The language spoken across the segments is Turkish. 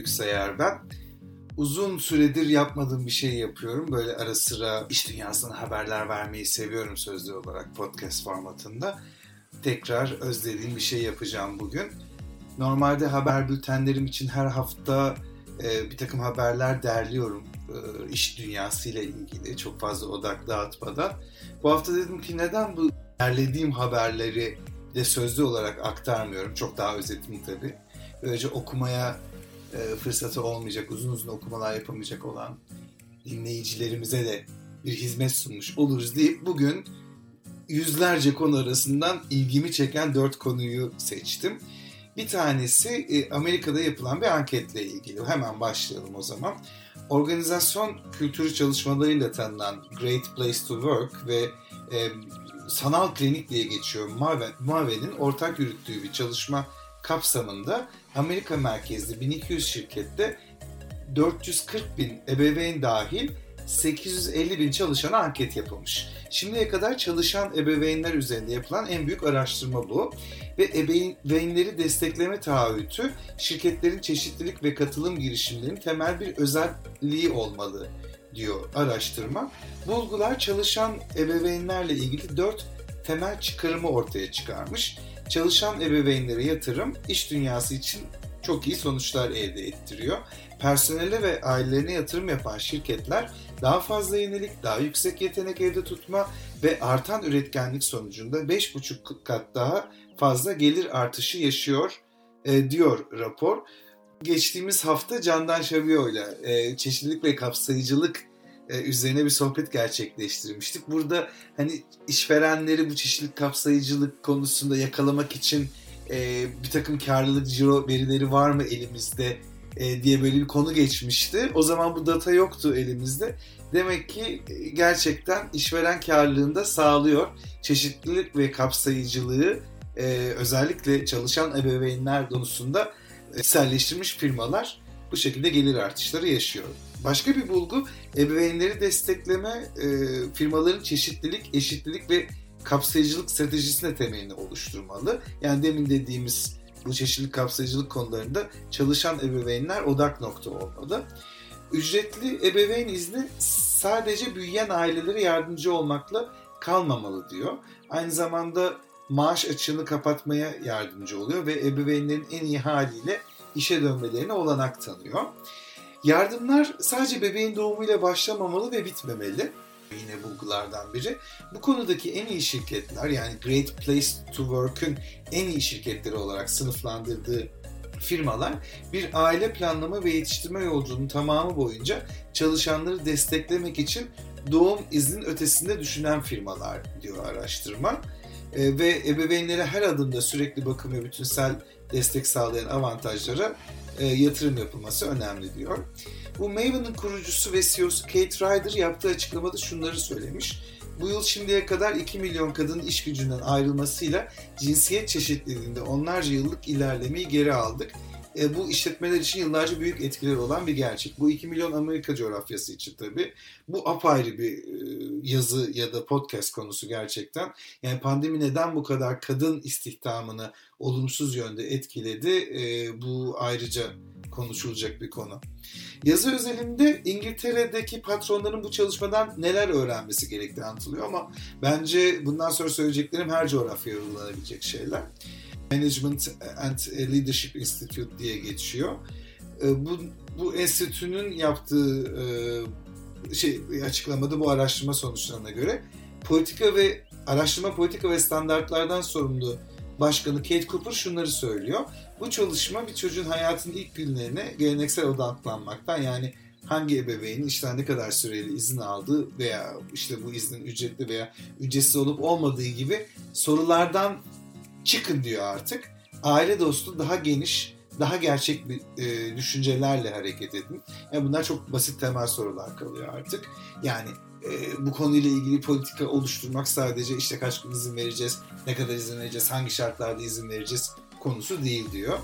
Büyüksayar ben. Uzun süredir yapmadığım bir şey yapıyorum. Böyle ara sıra iş dünyasından haberler vermeyi seviyorum sözlü olarak podcast formatında. Tekrar özlediğim bir şey yapacağım bugün. Normalde haber bültenlerim için her hafta e, bir takım haberler derliyorum e, iş dünyasıyla ilgili çok fazla odak dağıtmadan. Bu hafta dedim ki neden bu derlediğim haberleri de sözlü olarak aktarmıyorum. Çok daha özetini tabii. Böylece okumaya e, fırsatı olmayacak, uzun uzun okumalar yapamayacak olan dinleyicilerimize de bir hizmet sunmuş oluruz deyip bugün yüzlerce konu arasından ilgimi çeken dört konuyu seçtim. Bir tanesi e, Amerika'da yapılan bir anketle ilgili. Hemen başlayalım o zaman. Organizasyon kültürü çalışmalarıyla tanınan Great Place to Work ve e, sanal klinik diye geçiyor Mave'nin ortak yürüttüğü bir çalışma kapsamında Amerika merkezli 1200 şirkette 440 bin ebeveyn dahil 850 bin çalışana anket yapılmış. Şimdiye kadar çalışan ebeveynler üzerinde yapılan en büyük araştırma bu. Ve ebeveynleri destekleme taahhütü şirketlerin çeşitlilik ve katılım girişimlerinin temel bir özelliği olmalı diyor araştırma. Bulgular çalışan ebeveynlerle ilgili dört temel çıkarımı ortaya çıkarmış. Çalışan ebeveynlere yatırım iş dünyası için çok iyi sonuçlar elde ettiriyor. Personele ve ailelerine yatırım yapan şirketler daha fazla yenilik, daha yüksek yetenek evde tutma ve artan üretkenlik sonucunda 5,5 kat daha fazla gelir artışı yaşıyor e, diyor rapor. Geçtiğimiz hafta Candan Şabiyo ile e, çeşitlilik ve kapsayıcılık üzerine bir sohbet gerçekleştirmiştik. Burada hani işverenleri bu çeşitlilik kapsayıcılık konusunda yakalamak için e, bir takım karlılık ciro verileri var mı elimizde e, diye böyle bir konu geçmişti. O zaman bu data yoktu elimizde. Demek ki e, gerçekten işveren karlılığında sağlıyor. Çeşitlilik ve kapsayıcılığı e, özellikle çalışan ebeveynler konusunda içselleştirmiş firmalar bu şekilde gelir artışları yaşıyor. Başka bir bulgu ebeveynleri destekleme e, firmaların çeşitlilik, eşitlilik ve kapsayıcılık stratejisine temelini oluşturmalı. Yani demin dediğimiz bu çeşitlilik kapsayıcılık konularında çalışan ebeveynler odak nokta olmalı. Ücretli ebeveyn izni sadece büyüyen ailelere yardımcı olmakla kalmamalı diyor. Aynı zamanda maaş açığını kapatmaya yardımcı oluyor ve ebeveynlerin en iyi haliyle işe dönmelerine olanak tanıyor. Yardımlar sadece bebeğin doğumuyla başlamamalı ve bitmemeli. Yine bulgulardan biri. Bu konudaki en iyi şirketler yani Great Place to Work'ün en iyi şirketleri olarak sınıflandırdığı firmalar bir aile planlama ve yetiştirme yolculuğunun tamamı boyunca çalışanları desteklemek için doğum iznin ötesinde düşünen firmalar diyor araştırma. E, ve ebeveynlere her adımda sürekli bakım ve bütünsel destek sağlayan avantajlara e, yatırım yapılması önemli diyor. Bu Maven'ın kurucusu ve CEO'su Kate Ryder yaptığı açıklamada şunları söylemiş. Bu yıl şimdiye kadar 2 milyon kadının iş gücünden ayrılmasıyla cinsiyet çeşitliliğinde onlarca yıllık ilerlemeyi geri aldık. E, bu işletmeler için yıllarca büyük etkileri olan bir gerçek. Bu 2 milyon Amerika coğrafyası için tabii. Bu apayrı bir e, yazı ya da podcast konusu gerçekten. Yani pandemi neden bu kadar kadın istihdamını olumsuz yönde etkiledi? E, bu ayrıca konuşulacak bir konu. Yazı özelinde İngiltere'deki patronların bu çalışmadan neler öğrenmesi gerektiği anlatılıyor ama bence bundan sonra söyleyeceklerim her coğrafyaya uygulanabilecek şeyler. Management and Leadership Institute diye geçiyor. E, bu, bu enstitünün yaptığı e, şey açıklamada bu araştırma sonuçlarına göre politika ve araştırma politika ve standartlardan sorumlu başkanı Kate Cooper şunları söylüyor. Bu çalışma bir çocuğun hayatının ilk günlerine geleneksel odaklanmaktan yani hangi ebeveynin işten ne kadar süreli izin aldığı veya işte bu iznin ücretli veya ücretsiz olup olmadığı gibi sorulardan çıkın diyor artık. Aile dostu daha geniş, daha gerçek bir e, düşüncelerle hareket edin. Yani bunlar çok basit temel sorular kalıyor artık. Yani e, bu konuyla ilgili politika oluşturmak sadece işte kaç gün izin vereceğiz, ne kadar izin vereceğiz, hangi şartlarda izin vereceğiz konusu değil diyor.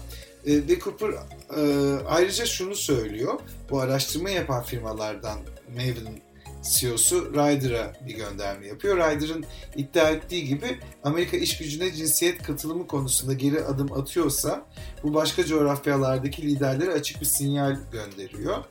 E, ve Cooper e, ayrıca şunu söylüyor. Bu araştırma yapan firmalardan Maven CEO'su Ryder'a bir gönderme yapıyor. Ryder'ın iddia ettiği gibi Amerika iş gücüne cinsiyet katılımı konusunda geri adım atıyorsa bu başka coğrafyalardaki liderlere açık bir sinyal gönderiyor.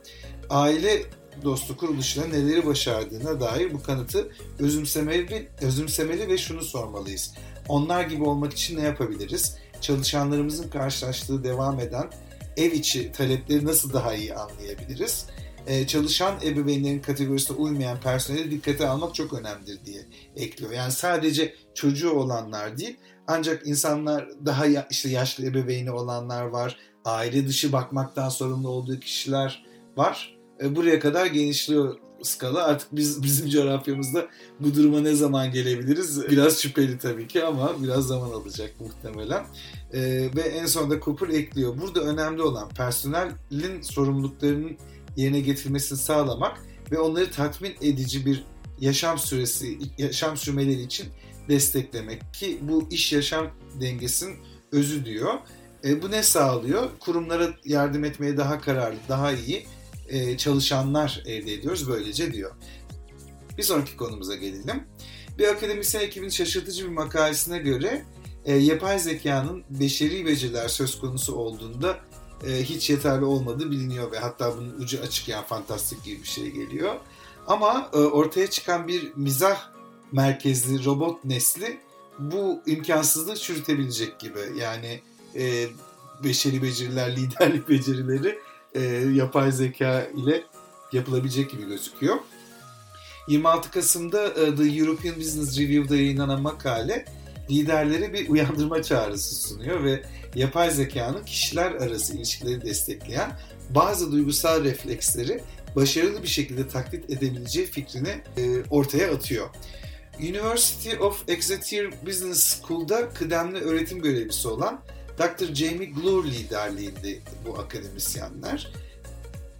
Aile dostu kuruluşla neleri başardığına dair bu kanıtı özümsemeli, özümsemeli ve şunu sormalıyız. Onlar gibi olmak için ne yapabiliriz? Çalışanlarımızın karşılaştığı devam eden ev içi talepleri nasıl daha iyi anlayabiliriz? Ee, çalışan ebeveynlerin kategorisine uymayan personeli dikkate almak çok önemlidir diye ekliyor. Yani sadece çocuğu olanlar değil, ancak insanlar daha ya, işte yaşlı ebeveyni olanlar var, aile dışı bakmaktan sorumlu olduğu kişiler var. Ee, buraya kadar genişliyor skala. Artık biz bizim coğrafyamızda bu duruma ne zaman gelebiliriz? Biraz şüpheli tabii ki ama biraz zaman alacak muhtemelen. Ee, ve en sonunda Cooper ekliyor. Burada önemli olan personelin sorumluluklarının yerine getirilmesini sağlamak ve onları tatmin edici bir yaşam süresi, yaşam sürmeleri için desteklemek ki bu iş yaşam dengesinin özü diyor. E, bu ne sağlıyor? Kurumlara yardım etmeye daha kararlı, daha iyi e, çalışanlar elde ediyoruz böylece diyor. Bir sonraki konumuza gelelim. Bir akademisyen ekibin şaşırtıcı bir makalesine göre e, yapay zekanın beşeri beceriler söz konusu olduğunda e, hiç yeterli olmadığı biliniyor ve hatta bunun ucu açık yani fantastik gibi bir şey geliyor. Ama e, ortaya çıkan bir mizah merkezli robot nesli bu imkansızlığı çürütebilecek gibi. Yani e, beşeri beceriler, liderlik becerileri e, yapay zeka ile yapılabilecek gibi gözüküyor. 26 Kasım'da e, The European Business Review'da yayınlanan makale liderlere bir uyandırma çağrısı sunuyor ve yapay zekanın kişiler arası ilişkileri destekleyen bazı duygusal refleksleri başarılı bir şekilde taklit edebileceği fikrini e, ortaya atıyor. University of Exeter Business School'da kıdemli öğretim görevlisi olan Dr. Jamie Glure liderliğinde bu akademisyenler.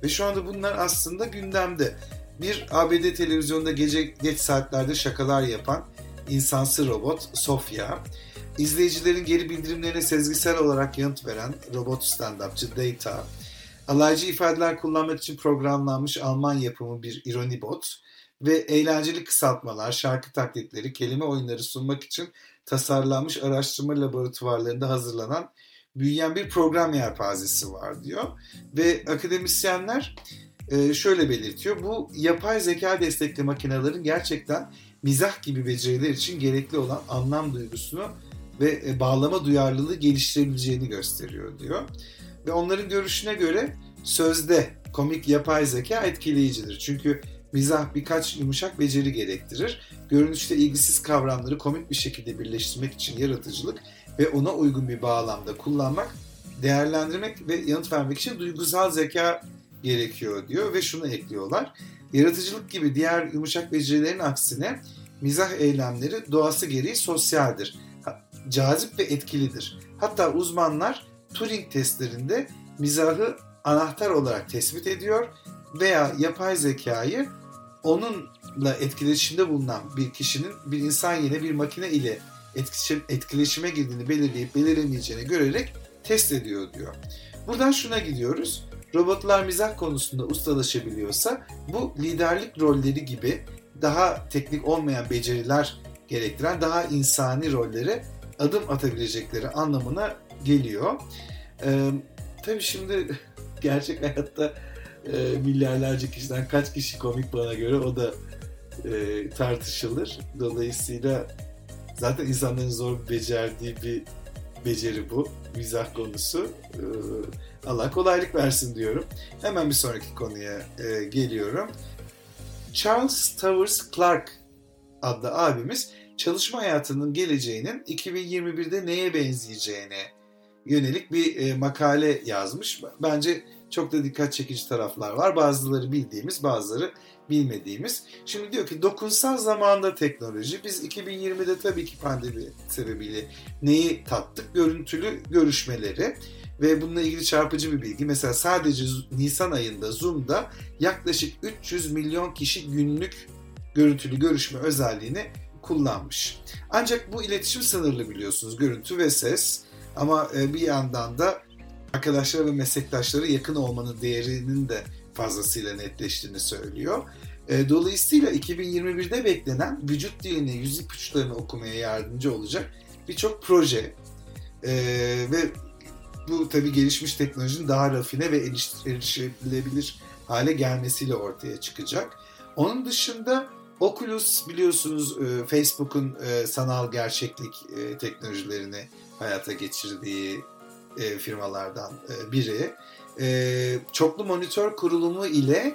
Ve şu anda bunlar aslında gündemde. Bir ABD televizyonda gece geç saatlerde şakalar yapan insansı robot Sofia, izleyicilerin geri bildirimlerine sezgisel olarak yanıt veren robot stand-upçı Data, alaycı ifadeler kullanmak için programlanmış Alman yapımı bir ironi bot ve eğlenceli kısaltmalar, şarkı taklitleri, kelime oyunları sunmak için tasarlanmış araştırma laboratuvarlarında hazırlanan büyüyen bir program yelpazesi var diyor. Ve akademisyenler e, şöyle belirtiyor. Bu yapay zeka destekli makinelerin gerçekten mizah gibi beceriler için gerekli olan anlam duygusunu ve e, bağlama duyarlılığı geliştirebileceğini gösteriyor diyor. Ve onların görüşüne göre sözde komik yapay zeka etkileyicidir. Çünkü mizah birkaç yumuşak beceri gerektirir. Görünüşte ilgisiz kavramları komik bir şekilde birleştirmek için yaratıcılık ve ona uygun bir bağlamda kullanmak, değerlendirmek ve yanıt vermek için duygusal zeka gerekiyor diyor ve şunu ekliyorlar. Yaratıcılık gibi diğer yumuşak becerilerin aksine mizah eylemleri doğası gereği sosyaldir. Cazip ve etkilidir. Hatta uzmanlar Turing testlerinde mizahı anahtar olarak tespit ediyor veya yapay zekayı onunla etkileşimde bulunan bir kişinin bir insan yine bir makine ile etkileşime girdiğini belirleyip belirlemeyeceğini görerek test ediyor diyor. Buradan şuna gidiyoruz. Robotlar mizah konusunda ustalaşabiliyorsa bu liderlik rolleri gibi daha teknik olmayan beceriler gerektiren daha insani rollere adım atabilecekleri anlamına geliyor. Ee, tabii şimdi gerçek hayatta e, milyarlarca kişiden kaç kişi komik bana göre o da e, tartışılır. Dolayısıyla zaten insanların zor becerdiği bir beceri bu. Mizah konusu. E, Allah kolaylık versin diyorum. Hemen bir sonraki konuya e, geliyorum. Charles Towers Clark adlı abimiz çalışma hayatının geleceğinin 2021'de neye benzeyeceğine yönelik bir e, makale yazmış. Bence çok da dikkat çekici taraflar var. Bazıları bildiğimiz, bazıları bilmediğimiz. Şimdi diyor ki dokunsal zamanda teknoloji. Biz 2020'de tabii ki pandemi sebebiyle neyi tattık? Görüntülü görüşmeleri ve bununla ilgili çarpıcı bir bilgi. Mesela sadece Nisan ayında Zoom'da yaklaşık 300 milyon kişi günlük görüntülü görüşme özelliğini kullanmış. Ancak bu iletişim sınırlı biliyorsunuz. Görüntü ve ses. Ama e, bir yandan da arkadaşlar ve meslektaşları yakın olmanın değerinin de fazlasıyla netleştiğini söylüyor. E, dolayısıyla 2021'de beklenen vücut dilini, yüz ipuçlarını okumaya yardımcı olacak birçok proje e, ve bu tabii gelişmiş teknolojinin daha rafine ve erişilebilir hale gelmesiyle ortaya çıkacak. Onun dışında Oculus biliyorsunuz e, Facebook'un sanal gerçeklik teknolojilerini hayata geçirdiği firmalardan biri. Çoklu monitör kurulumu ile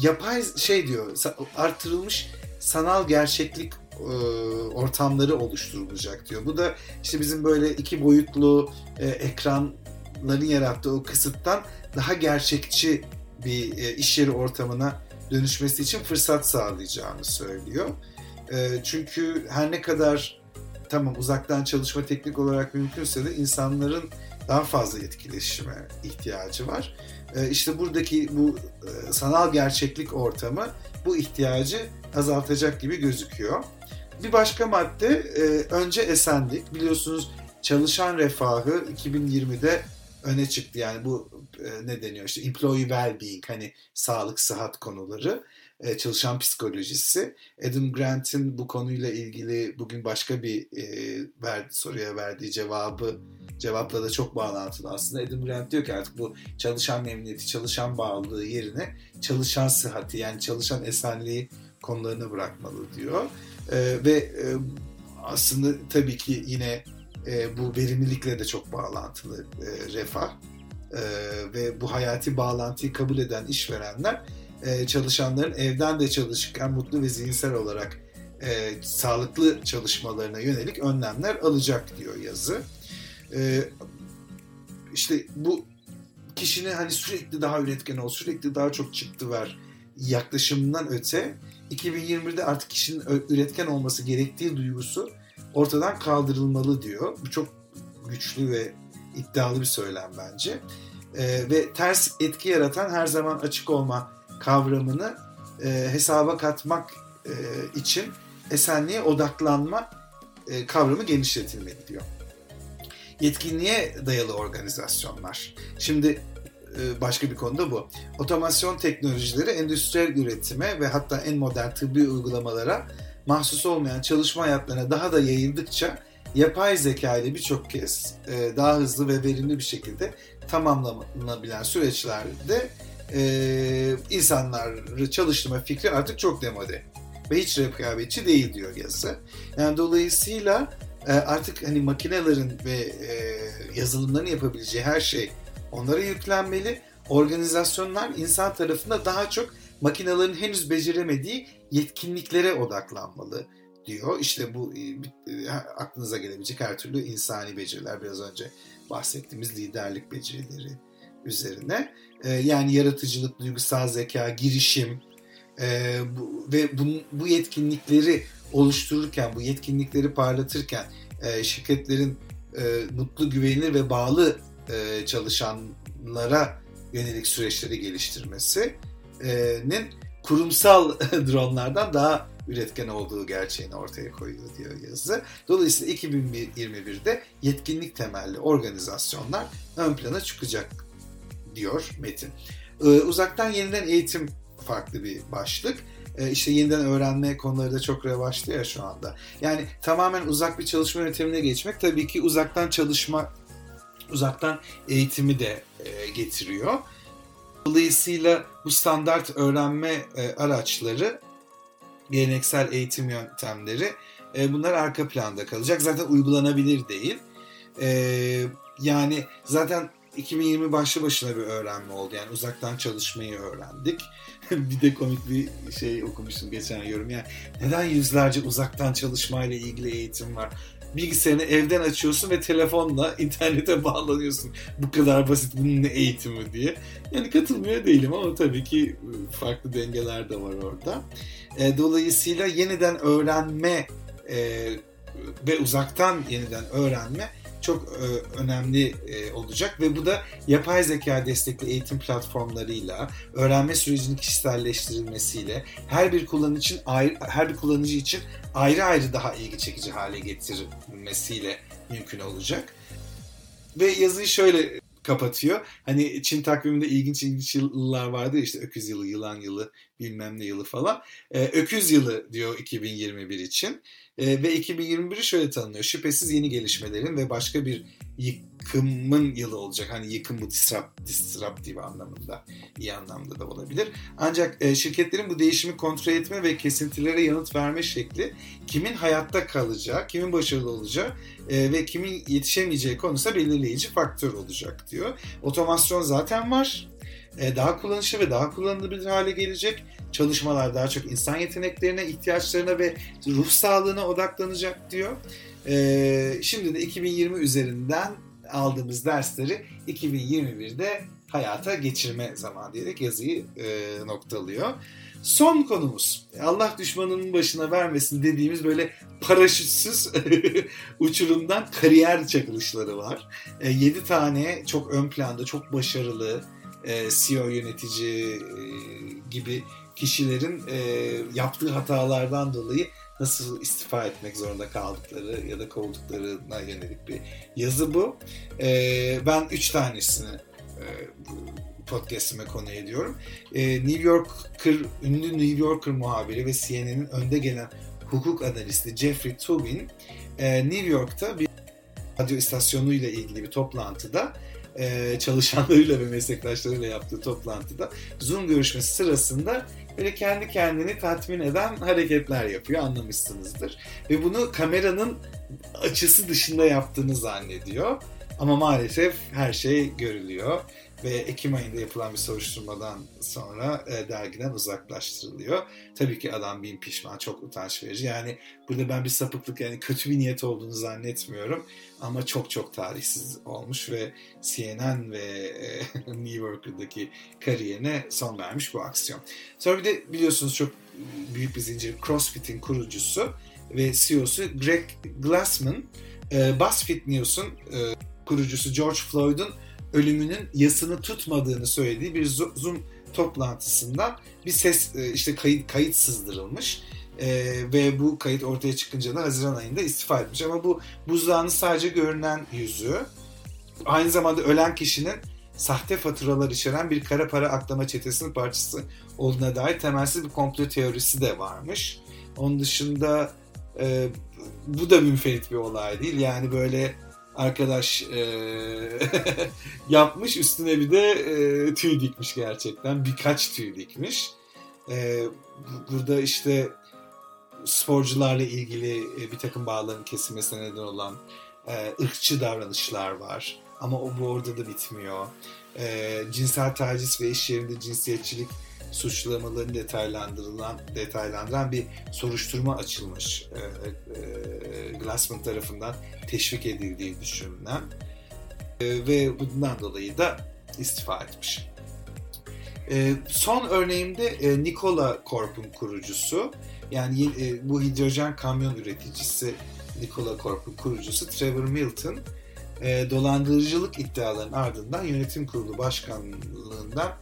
yapay şey diyor artırılmış sanal gerçeklik ortamları oluşturulacak diyor. Bu da işte bizim böyle iki boyutlu ekranların yarattığı o kısıttan daha gerçekçi bir iş yeri ortamına dönüşmesi için fırsat sağlayacağını söylüyor. E, çünkü her ne kadar tamam uzaktan çalışma teknik olarak mümkünse de insanların daha fazla etkileşime ihtiyacı var. E, işte buradaki bu e, sanal gerçeklik ortamı bu ihtiyacı azaltacak gibi gözüküyor. Bir başka madde e, önce esenlik. Biliyorsunuz çalışan refahı 2020'de öne çıktı. Yani bu e, ne deniyor işte employee well-being hani sağlık sıhhat konuları e, çalışan psikolojisi. Adam Grant'in bu konuyla ilgili bugün başka bir e, verdi, soruya verdiği cevabı cevapla da çok bağlantılı aslında. Adam Grant diyor ki artık bu çalışan memnuniyeti, çalışan bağlılığı yerine çalışan sıhhati yani çalışan esenliği konularını bırakmalı diyor. E, ve e, aslında tabii ki yine e, bu verimlilikle de çok bağlantılı e, refah e, ve bu hayati bağlantıyı kabul eden işverenler e, çalışanların evden de çalışırken mutlu ve zihinsel olarak e, sağlıklı çalışmalarına yönelik önlemler alacak diyor yazı. E, işte bu kişinin hani sürekli daha üretken ol, sürekli daha çok çıktı ver yaklaşımından öte 2021'de artık kişinin üretken olması gerektiği duygusu ortadan kaldırılmalı diyor. Bu çok güçlü ve iddialı bir söylem bence. E, ve ters etki yaratan her zaman açık olma kavramını e, hesaba katmak e, için esenliğe odaklanma e, kavramı genişletilmeli diyor. Yetkinliğe dayalı organizasyonlar. Şimdi e, başka bir konuda bu. Otomasyon teknolojileri endüstriyel üretime ve hatta en modern tıbbi uygulamalara mahsus olmayan çalışma hayatlarına daha da yayıldıkça yapay zeka ile birçok kez e, daha hızlı ve verimli bir şekilde tamamlanabilen süreçlerde e, insanları çalıştırma fikri artık çok demode ve hiç rekabetçi değil diyor yazı. Yani dolayısıyla e, artık hani makinelerin ve e, yazılımların yapabileceği her şey onlara yüklenmeli. Organizasyonlar insan tarafında daha çok makinelerin henüz beceremediği yetkinliklere odaklanmalı diyor. İşte bu e, aklınıza gelebilecek her türlü insani beceriler biraz önce bahsettiğimiz liderlik becerileri üzerine. E, yani yaratıcılık, duygusal zeka, girişim ve bu, yetkinlikleri oluştururken, bu yetkinlikleri parlatırken şirketlerin mutlu, güvenilir ve bağlı çalışanlara yönelik süreçleri geliştirmesinin kurumsal dronlardan daha üretken olduğu gerçeğini ortaya koyuyor diyor yazı. Dolayısıyla 2021'de yetkinlik temelli organizasyonlar ön plana çıkacak diyor Metin. Ee, uzaktan yeniden eğitim farklı bir başlık. Ee, işte yeniden öğrenme konuları da çok revaçta ya şu anda. Yani tamamen uzak bir çalışma yöntemine geçmek tabii ki uzaktan çalışma, uzaktan eğitimi de e, getiriyor. Dolayısıyla bu standart öğrenme e, araçları geleneksel eğitim yöntemleri e, bunlar arka planda kalacak. Zaten uygulanabilir değil. Yani zaten 2020 başlı başına bir öğrenme oldu. Yani uzaktan çalışmayı öğrendik. bir de komik bir şey okumuştum geçen yorum. Yani neden yüzlerce uzaktan çalışmayla ilgili eğitim var? bilgisayarını evden açıyorsun ve telefonla internete bağlanıyorsun. Bu kadar basit bunun ne eğitimi diye. Yani katılmıyor değilim ama tabii ki ıı, farklı dengeler de var orada. E, dolayısıyla yeniden öğrenme e, ve uzaktan yeniden öğrenme çok e, önemli e, olacak ve bu da yapay zeka destekli eğitim platformlarıyla öğrenme sürecinin kişiselleştirilmesiyle her bir kullanıcı için ayrı, her bir kullanıcı için ayrı ayrı daha ilgi çekici hale getirmesiyle mümkün olacak. Ve yazıyı şöyle kapatıyor. Hani Çin takviminde ilginç ilginç yıllar vardı işte öküz yılı, yılan yılı, bilmem ne yılı falan. Ee, öküz yılı diyor 2021 için. Ee, ve 2021'i şöyle tanınıyor. Şüphesiz yeni gelişmelerin ve başka bir yıkımın yılı olacak. Hani yıkım bu disrupt, disruptive anlamında, iyi anlamda da olabilir. Ancak e, şirketlerin bu değişimi kontrol etme ve kesintilere yanıt verme şekli kimin hayatta kalacağı, kimin başarılı olacağı e, ve kimin yetişemeyeceği konusunda belirleyici faktör olacak diyor. Otomasyon zaten var. E, daha kullanışlı ve daha kullanılabilir hale gelecek. Çalışmalar daha çok insan yeteneklerine, ihtiyaçlarına ve ruh sağlığına odaklanacak diyor. E, şimdi de 2020 üzerinden aldığımız dersleri 2021'de hayata geçirme zamanı diyerek yazıyı e, noktalıyor. Son konumuz Allah düşmanının başına vermesin dediğimiz böyle paraşütsüz uçurumdan kariyer çakılışları var. E, 7 tane çok ön planda çok başarılı e, CEO yönetici e, gibi kişilerin e, yaptığı hatalardan dolayı nasıl istifa etmek zorunda kaldıkları ya da kovulduklarına yönelik bir yazı bu. Ben üç tanesini podcastime konu ediyorum. New Yorker, ünlü New Yorker muhabiri ve CNN'in önde gelen hukuk analisti Jeffrey Tubin New York'ta bir radyo istasyonuyla ilgili bir toplantıda e, çalışanlarıyla ve meslektaşlarıyla yaptığı toplantıda Zoom görüşmesi sırasında böyle kendi kendini tatmin eden hareketler yapıyor anlamışsınızdır. Ve bunu kameranın açısı dışında yaptığını zannediyor. Ama maalesef her şey görülüyor ve Ekim ayında yapılan bir soruşturmadan sonra e, dergiden uzaklaştırılıyor. Tabii ki adam bin pişman, çok utanç verici. Yani burada ben bir sapıklık yani kötü bir niyet olduğunu zannetmiyorum. Ama çok çok tarihsiz olmuş ve CNN ve e, New York'daki kariyerine son vermiş bu aksiyon. Sonra bir de biliyorsunuz çok büyük bir zincir CrossFit'in kurucusu ve CEO'su Greg Glassman, e, BuzzFeed News'un e, kurucusu George Floyd'un ölümünün yasını tutmadığını söylediği bir Zoom toplantısından bir ses e, işte kayıt kayıt sızdırılmış. Ee, ve bu kayıt ortaya çıkınca da Haziran ayında istifa etmiş. Ama bu buzdağının sadece görünen yüzü. Aynı zamanda ölen kişinin sahte faturalar içeren bir kara para aklama çetesinin parçası olduğuna dair temelsiz bir komplo teorisi de varmış. Onun dışında e, bu da münferit bir olay değil. Yani böyle arkadaş e, yapmış. Üstüne bir de e, tüy dikmiş gerçekten. Birkaç tüy dikmiş. E, burada işte sporcularla ilgili e, bir takım bağların kesilmesine neden olan e, ırkçı davranışlar var. Ama o bu orada da bitmiyor. E, cinsel taciz ve iş yerinde cinsiyetçilik suçlamalarını detaylandırılan detaylandıran bir soruşturma açılmış e, e, Glassman tarafından teşvik edildiği düşünülen e, ve bundan dolayı da istifa etmiş. E, son örneğimde e, Nikola Corp'un kurucusu yani e, bu hidrojen kamyon üreticisi Nikola Corp'un kurucusu Trevor Milton e, dolandırıcılık iddialarının ardından yönetim kurulu başkanlığından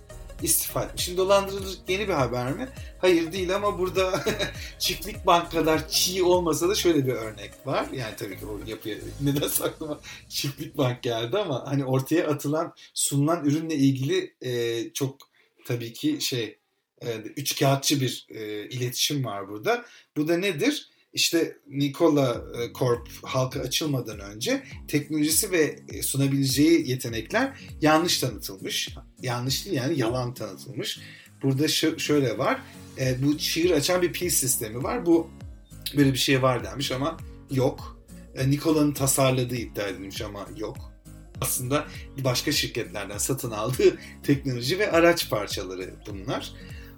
istifa etmiş. Şimdi dolandırıcılık yeni bir haber mi? Hayır değil ama burada çiftlik bank kadar çiğ olmasa da şöyle bir örnek var. Yani tabii ki o yapıya neden aklıma çiftlik bank geldi ama hani ortaya atılan sunulan ürünle ilgili e, çok tabii ki şey e, üç kağıtçı bir e, iletişim var burada. Bu da nedir? İşte Nikola e, Corp halka açılmadan önce teknolojisi ve e, sunabileceği yetenekler yanlış tanıtılmış. Yanlış değil yani yalan tanıtılmış. Burada şöyle var. E, bu çığır açan bir pil sistemi var. Bu böyle bir şey var denmiş ama yok. Nikola'nın tasarladığı iddia edilmiş ama yok. Aslında başka şirketlerden satın aldığı teknoloji ve araç parçaları bunlar.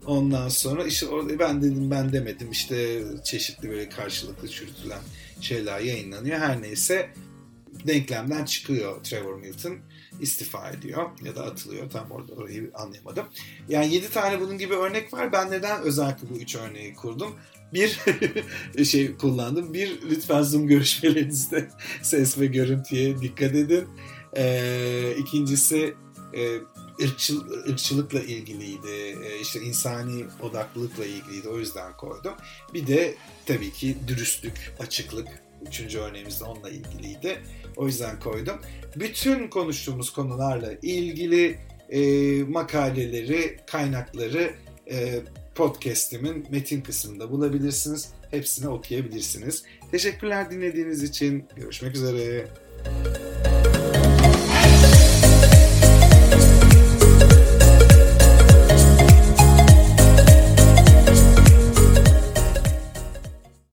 Ondan sonra işte orada ben dedim ben demedim işte çeşitli böyle karşılıklı çürütülen şeyler yayınlanıyor. Her neyse denklemden çıkıyor Trevor Milton istifa ediyor ya da atılıyor tam orada orayı anlayamadım. Yani 7 tane bunun gibi örnek var. Ben neden özellikle bu 3 örneği kurdum? Bir şey kullandım. Bir lütfen Zoom görüşmelerinizde ses ve görüntüye dikkat edin. Ee, ikincisi e, ırkçıl, ırkçılıkla ilgiliydi. E, işte insani odaklılıkla ilgiliydi. O yüzden koydum. Bir de tabii ki dürüstlük, açıklık Üçüncü örneğimiz de onunla ilgiliydi. O yüzden koydum. Bütün konuştuğumuz konularla ilgili e, makaleleri, kaynakları e, podcast'imin metin kısmında bulabilirsiniz. Hepsini okuyabilirsiniz. Teşekkürler dinlediğiniz için. Görüşmek üzere.